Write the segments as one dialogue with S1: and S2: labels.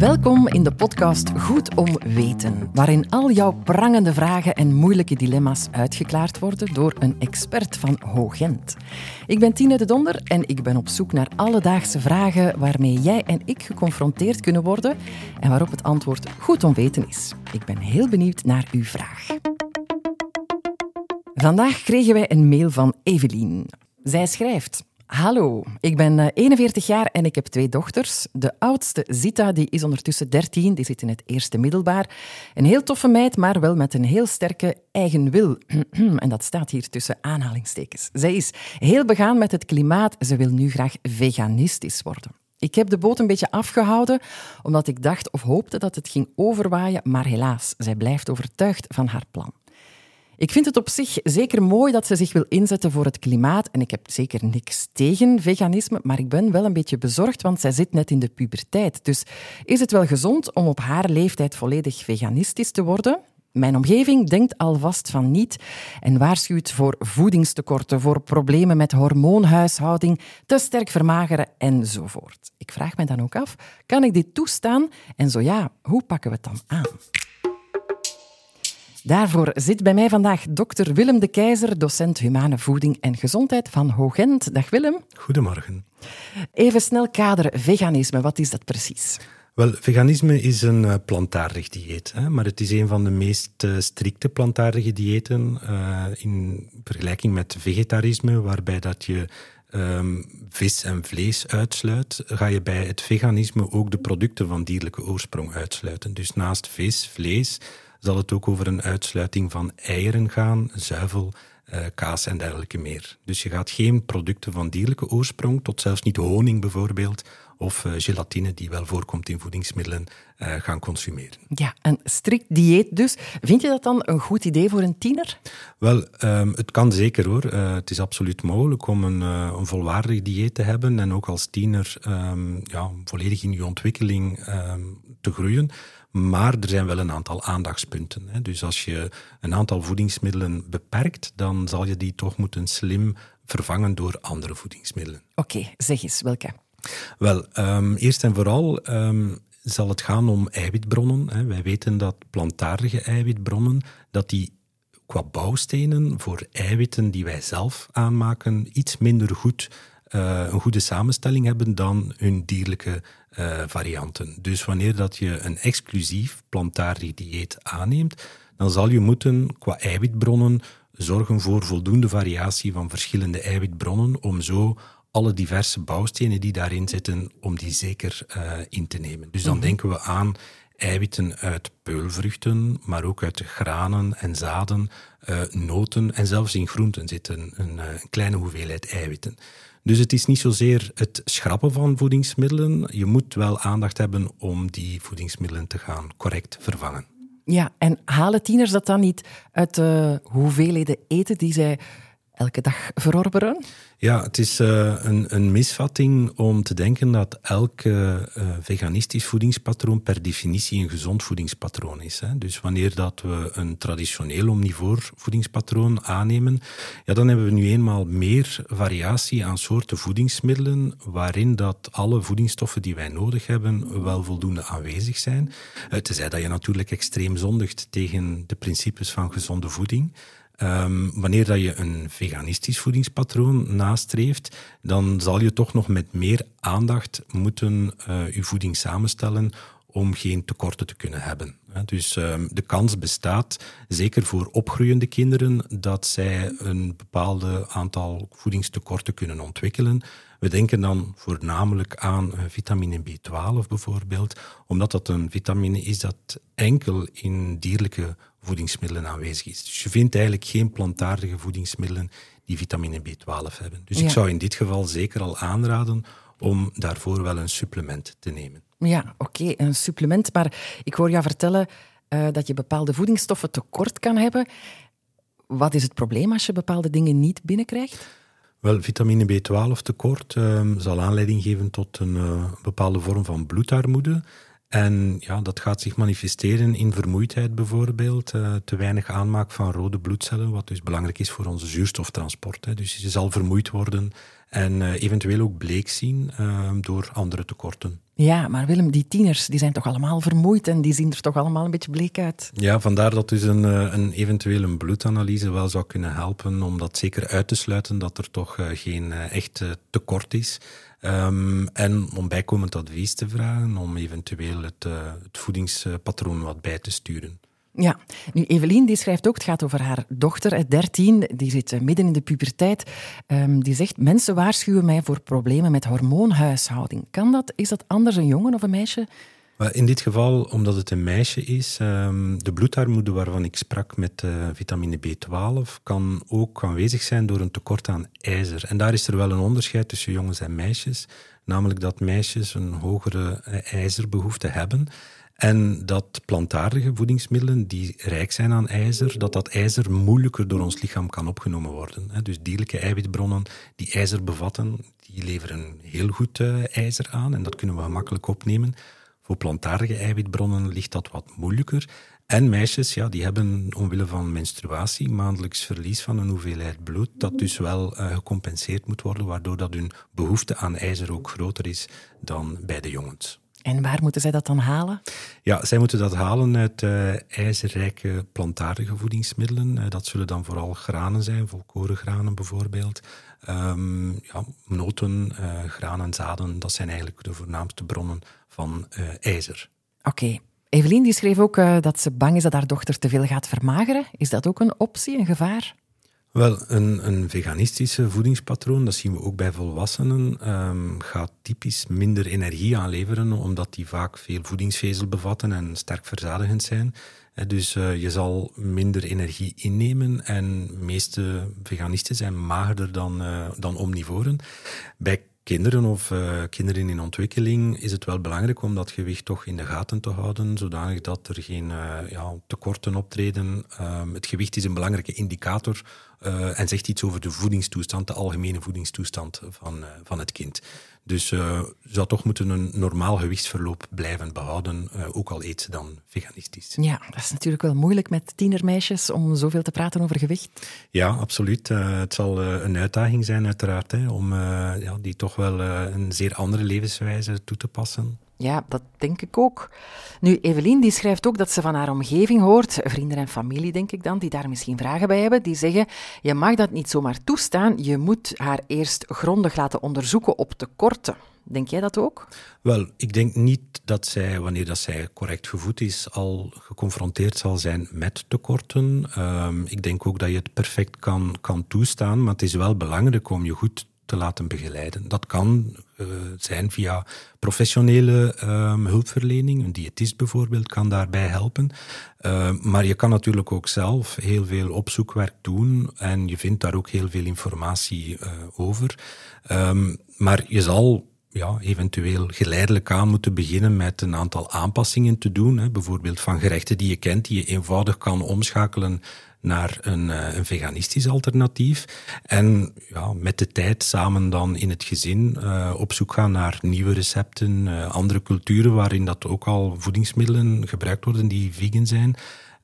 S1: Welkom in de podcast Goed om Weten, waarin al jouw prangende vragen en moeilijke dilemma's uitgeklaard worden door een expert van Hoogent. Ik ben Tine de Donder en ik ben op zoek naar alledaagse vragen waarmee jij en ik geconfronteerd kunnen worden en waarop het antwoord goed om weten is. Ik ben heel benieuwd naar uw vraag. Vandaag kregen wij een mail van Evelien. Zij schrijft. Hallo, ik ben 41 jaar en ik heb twee dochters. De oudste, Zita, die is ondertussen 13, die zit in het eerste middelbaar. Een heel toffe meid, maar wel met een heel sterke eigen wil. en dat staat hier tussen aanhalingstekens. Zij is heel begaan met het klimaat. Ze wil nu graag veganistisch worden. Ik heb de boot een beetje afgehouden, omdat ik dacht of hoopte dat het ging overwaaien, maar helaas, zij blijft overtuigd van haar plan. Ik vind het op zich zeker mooi dat ze zich wil inzetten voor het klimaat. En ik heb zeker niks tegen veganisme, maar ik ben wel een beetje bezorgd, want zij zit net in de puberteit. Dus is het wel gezond om op haar leeftijd volledig veganistisch te worden? Mijn omgeving denkt alvast van niet en waarschuwt voor voedingstekorten, voor problemen met hormoonhuishouding, te sterk vermageren enzovoort. Ik vraag me dan ook af, kan ik dit toestaan? En zo ja, hoe pakken we het dan aan? Daarvoor zit bij mij vandaag dokter Willem de Keizer, docent humane voeding en gezondheid van Hoogent. Dag Willem.
S2: Goedemorgen.
S1: Even snel kaderen, veganisme, wat is dat precies?
S2: Wel, veganisme is een uh, plantaardig dieet, hè, maar het is een van de meest uh, strikte plantaardige diëten uh, in vergelijking met vegetarisme, waarbij dat je um, vis en vlees uitsluit, ga je bij het veganisme ook de producten van dierlijke oorsprong uitsluiten. Dus naast vis, vlees, zal het ook over een uitsluiting van eieren gaan, zuivel, uh, kaas en dergelijke meer. Dus je gaat geen producten van dierlijke oorsprong, tot zelfs niet honing bijvoorbeeld, of uh, gelatine, die wel voorkomt in voedingsmiddelen, uh, gaan consumeren.
S1: Ja, een strikt dieet dus. Vind je dat dan een goed idee voor een tiener?
S2: Wel, um, het kan zeker hoor. Uh, het is absoluut mogelijk om een, een, volwaardig dieet te hebben en ook als tiener um, ja, volledig in je ontwikkeling um, te groeien. Maar er zijn wel een aantal aandachtspunten. Hè. Dus als je een aantal voedingsmiddelen beperkt, dan zal je die toch moeten slim vervangen door andere voedingsmiddelen.
S1: Oké, okay, zeg eens, welke?
S2: Wel, um, eerst en vooral um, zal het gaan om eiwitbronnen. Hè. Wij weten dat plantaardige eiwitbronnen, dat die qua bouwstenen voor eiwitten die wij zelf aanmaken, iets minder goed uh, een goede samenstelling hebben dan hun dierlijke uh, varianten. Dus wanneer dat je een exclusief plantaardig dieet aanneemt, dan zal je moeten qua eiwitbronnen zorgen voor voldoende variatie van verschillende eiwitbronnen om zo alle diverse bouwstenen die daarin zitten, om die zeker uh, in te nemen. Dus dan mm -hmm. denken we aan eiwitten uit peulvruchten, maar ook uit granen en zaden, uh, noten en zelfs in groenten zitten een, een kleine hoeveelheid eiwitten. Dus het is niet zozeer het schrappen van voedingsmiddelen. Je moet wel aandacht hebben om die voedingsmiddelen te gaan correct vervangen.
S1: Ja, en halen tieners dat dan niet uit de hoeveelheden eten die zij elke dag verorberen?
S2: Ja, het is uh, een, een, misvatting om te denken dat elk uh, veganistisch voedingspatroon per definitie een gezond voedingspatroon is. Hè. Dus wanneer dat we een traditioneel omnivoor voedingspatroon aannemen, ja, dan hebben we nu eenmaal meer variatie aan soorten voedingsmiddelen, waarin dat alle voedingsstoffen die wij nodig hebben wel voldoende aanwezig zijn. tenzij dat je natuurlijk extreem zondigt tegen de principes van gezonde voeding. Um, wanneer dat je een veganistisch voedingspatroon nastreeft, dan zal je toch nog met meer aandacht moeten uh, je voeding samenstellen om geen tekorten te kunnen hebben. Dus um, de kans bestaat, zeker voor opgroeiende kinderen, dat zij een bepaald aantal voedingstekorten kunnen ontwikkelen. We denken dan voornamelijk aan vitamine B12 bijvoorbeeld, omdat dat een vitamine is dat enkel in dierlijke voedingsmiddelen aanwezig is. Dus je vindt eigenlijk geen plantaardige voedingsmiddelen die vitamine B12 hebben. Dus ja. ik zou in dit geval zeker al aanraden om daarvoor wel een supplement te nemen.
S1: Ja, oké, een supplement. Maar ik hoor jou vertellen uh, dat je bepaalde voedingsstoffen tekort kan hebben. Wat is het probleem als je bepaalde dingen niet binnenkrijgt?
S2: Wel, vitamine B12 tekort uh, zal aanleiding geven tot een uh, bepaalde vorm van bloedarmoede. En ja, dat gaat zich manifesteren in vermoeidheid bijvoorbeeld, uh, te weinig aanmaak van rode bloedcellen, wat dus belangrijk is voor onze zuurstoftransport. Hè. Dus je zal vermoeid worden En eventueel ook bleek zien door andere tekorten.
S1: Ja, maar Willem, die tieners die zijn toch allemaal vermoeid en die zien er toch allemaal een beetje bleek uit.
S2: Ja, vandaar dat dus een, een eventuele bloedanalyse wel zou kunnen helpen om dat zeker uit te sluiten dat er toch geen echt tekort is. Um, en om bijkomend advies te vragen om eventueel het, uh, het voedingspatroon wat bij te sturen.
S1: Ja, nu Evelien die schrijft ook, het gaat over haar dochter, 13, die zit eh, midden in de puberteit. Um, die zegt, mensen waarschuwen mij voor problemen met hormoonhuishouding. Kan dat? Is dat anders een jongen of een meisje?
S2: In dit geval, omdat het een meisje is, ehm, de bloedarmoede waarvan ik sprak met uh, vitamine B12 kan ook aanwezig zijn door een tekort aan ijzer. En daar is er wel een onderscheid tussen jongens en meisjes, namelijk dat meisjes een hogere eh, ijzerbehoefte hebben. En dat plantaardige voedingsmiddelen die rijk zijn aan ijzer, dat dat ijzer moeilijker door ons lichaam kan opgenomen worden. Dus dierlijke eiwitbronnen die ijzer bevatten, die leveren heel goed eh, ijzer aan en dat kunnen we gemakkelijk opnemen. Voor plantaardige eiwitbronnen ligt dat wat moeilijker. En meisjes, ja, die hebben omwille van menstruatie maandelijks verlies van een hoeveelheid bloed, dat dus wel uh, gecompenseerd moet worden, waardoor dat hun behoefte aan ijzer ook groter is dan bij de jongens.
S1: En waar moeten zij dat dan halen?
S2: Ja, zij moeten dat halen uit uh, ijzerrijke plantaardige voedingsmiddelen. Uh, dat zullen dan vooral granen zijn, volkorengranen bijvoorbeeld. Um, ja, noten, uh, granen, zaden, dat zijn eigenlijk de voornaamste bronnen van ijzer.
S1: Oké. Evelien die schreef ook dat ze bang is dat haar dochter te veel gaat vermageren. Is dat ook een optie, een gevaar?
S2: Wel, een, een veganistische voedingspatroon, dat zien we ook bij volwassenen, um, gaat typisch minder energie aanleveren, omdat die vaak veel voedingsvezel bevatten en sterk verzadigend zijn. Dus uh, je zal minder energie innemen en de meeste veganisten zijn magerder dan, uh, dan omnivoren. Bij kinderen of uh, kinderen in ontwikkeling is het wel belangrijk om dat gewicht toch in de gaten te houden, zodanig dat er geen ja, tekorten optreden. Um, het gewicht is een belangrijke indicator uh, en zegt iets over de voedingstoestand, de algemene voedingstoestand van, van het kind. Dus uh, zou toch moeten een normaal gewichtsverloop blijven behouden, ook al eet ze dan veganistisch.
S1: Ja, dat is natuurlijk wel moeilijk met tienermeisjes om zoveel te praten over gewicht.
S2: Ja, absoluut. Het zal een uitdaging zijn uiteraard, hè, om ja, die toch wel een zeer andere levenswijze toe te passen.
S1: Ja, dat denk ik ook. Nu, Evelien die schrijft ook dat ze van haar omgeving hoort, vrienden en familie denk ik dan, die daar misschien vragen bij hebben, die zeggen, je mag dat niet zomaar toestaan, je moet haar eerst grondig laten onderzoeken op tekorten. Denk jij dat ook?
S2: Wel, ik denk niet dat zij, wanneer dat zij correct gevoed is, al geconfronteerd zal zijn met tekorten. Um, ik denk ook dat je het perfect kan, kan toestaan, maar het is wel belangrijk om je goed te laten begeleiden. Dat kan uh, zijn via professionele um, hulpverlening. Een diëtist bijvoorbeeld kan daarbij helpen. Uh, maar je kan natuurlijk ook zelf heel veel opzoekwerk doen en je vindt daar ook heel veel informatie uh, over. Um, maar je zal ja, eventueel geleidelijk aan moeten beginnen met een aantal aanpassingen te doen. Hè. Bijvoorbeeld van gerechten die je kent, die je eenvoudig kan omschakelen naar een, eh, een veganistisch alternatief. En ja, met de tijd samen dan in het gezin uh, op zoek gaan naar nieuwe recepten, uh, andere culturen waarin dat ook al voedingsmiddelen gebruikt worden die vegan zijn.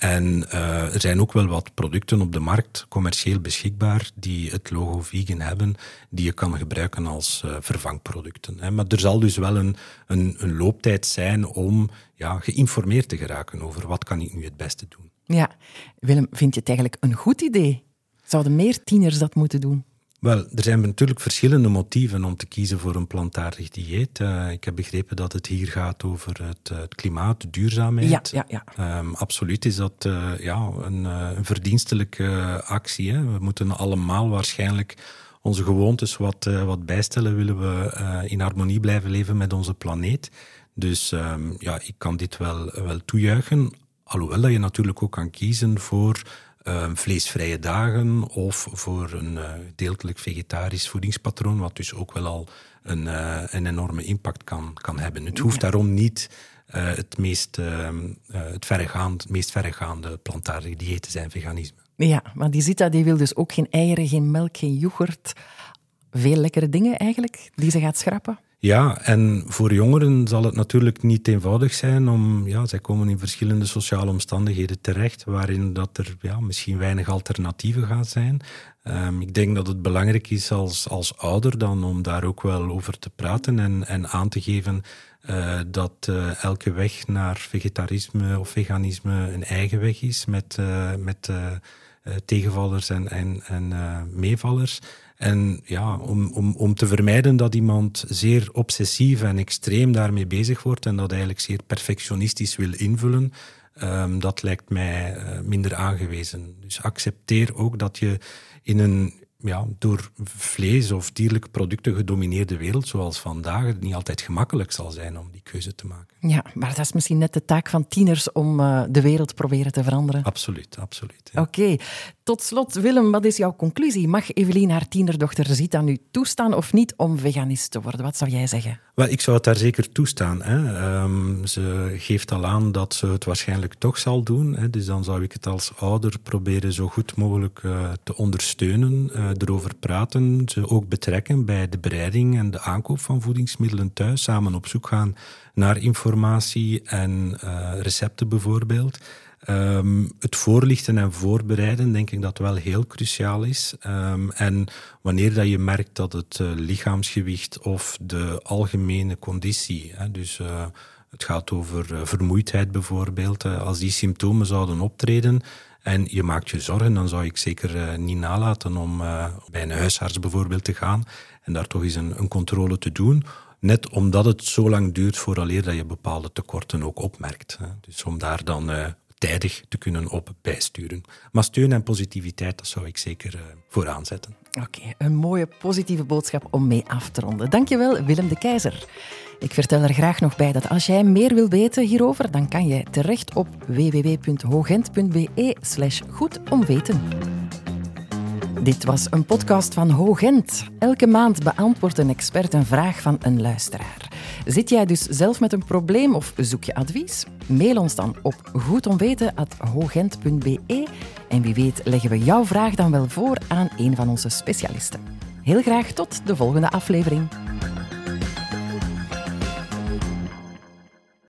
S2: En uh, er zijn ook wel wat producten op de markt, commercieel beschikbaar, die het logo vegan hebben, die je kan gebruiken als uh, vervangproducten. Hè. Maar er zal dus wel een, een, een looptijd zijn om ja, geïnformeerd te geraken over wat kan ik nu het beste doen.
S1: Ja, Willem, vind je het eigenlijk een goed idee? Zouden meer tieners dat moeten doen?
S2: Wel, er zijn natuurlijk verschillende motieven om te kiezen voor een plantaardig dieet. Uh, ik heb begrepen dat het hier gaat over het, uh, het klimaat, de duurzaamheid.
S1: Ja, ja, ja.
S2: Um, absoluut is dat uh, ja, een, een verdienstelijke actie. Hè. We moeten allemaal waarschijnlijk onze gewoontes wat, wat bijstellen, willen we in harmonie blijven leven met onze planeet. Dus um, ja, ik kan dit wel, wel toejuichen. Alhoewel dat je natuurlijk ook kan kiezen voor uh, vleesvrije dagen of voor een uh, deeltelijk vegetarisch voedingspatroon, wat dus ook wel al een, uh, een enorme impact kan, kan hebben. Het hoeft daarom niet het, meest, ehm, het, verregaand, het meest verregaande plantaardige dieet te zijn, veganisme.
S1: Ja, maar die Zita die wil dus ook geen eieren, geen melk, geen yoghurt. Veel lekkere dingen eigenlijk, die ze gaat schrappen.
S2: Ja, en voor jongeren zal het natuurlijk niet eenvoudig zijn om, ja, zij komen in verschillende sociale omstandigheden terecht waarin dat er ja, misschien weinig alternatieven gaan zijn. Um, ik denk dat het belangrijk is als, als ouder dan om daar ook wel over te praten en, en aan te geven uh, dat uh, elke weg naar vegetarisme of veganisme een eigen weg is met, uh, met tegenvallers en, en, en meevallers. En ja, om, om, om te vermijden dat iemand zeer obsessief en extreem daarmee bezig wordt en dat eigenlijk zeer perfectionistisch wil invullen, um, dat lijkt mij uh, minder aangewezen. Dus accepteer ook dat je in een ja, door vlees of dierlijke producten gedomineerde wereld zoals vandaag het niet altijd gemakkelijk zal zijn om die keuze te maken.
S1: Ja, maar dat is misschien net de taak van tieners om uh, de wereld proberen te veranderen.
S2: Absoluut, absoluut.
S1: Ja. Oké, okay. Tot slot Willem, wat is jouw conclusie? Mag Evelien haar tienerdochter Zita nu toestaan of niet om veganist te worden? Wat zou jij zeggen?
S2: Wel, ik zou het daar zeker toestaan. Hè. Um, ze geeft al aan dat ze het waarschijnlijk toch zal doen. Hè. Dus dan zou ik het als ouder proberen zo goed mogelijk uh, te ondersteunen. Uh, erover praten, ze ook betrekken bij de bereiding en de aankoop van voedingsmiddelen thuis, samen op zoek gaan naar informatie en uh, recepten bijvoorbeeld. Um, het voorlichten en voorbereiden denk ik dat wel heel cruciaal is. Um, en wanneer dat je merkt dat het uh, lichaamsgewicht of de algemene conditie, hè, dus uh, het gaat over vermoeidheid bijvoorbeeld, als die symptomen zouden optreden, en je maakt je zorgen, dan zou ik zeker niet nalaten om bij een huisarts bijvoorbeeld te gaan en daar toch eens een, een, controle te doen. Net omdat het zo lang duurt vooraleer dat je bepaalde tekorten ook opmerkt. Dus om daar dan tijdig te kunnen op bijsturen. Maar steun en positiviteit, dat zou ik zeker vooraan zetten.
S1: Oké, een mooie positieve boodschap om mee af te ronden. Dankjewel, Willem de Keizer. Ik vertel er graag nog bij dat als jij meer wil weten hierover, dan kan je terecht op www.hogent.be slash goed. Dit was een podcast van Hogent. Elke maand beantwoordt een expert een vraag van een luisteraar. Zit jij dus zelf met een probleem of zoek je advies? Mail ons dan op goedomweten.hogent.be en wie weet leggen we jouw vraag dan wel voor aan een van onze specialisten. Heel graag tot de volgende aflevering.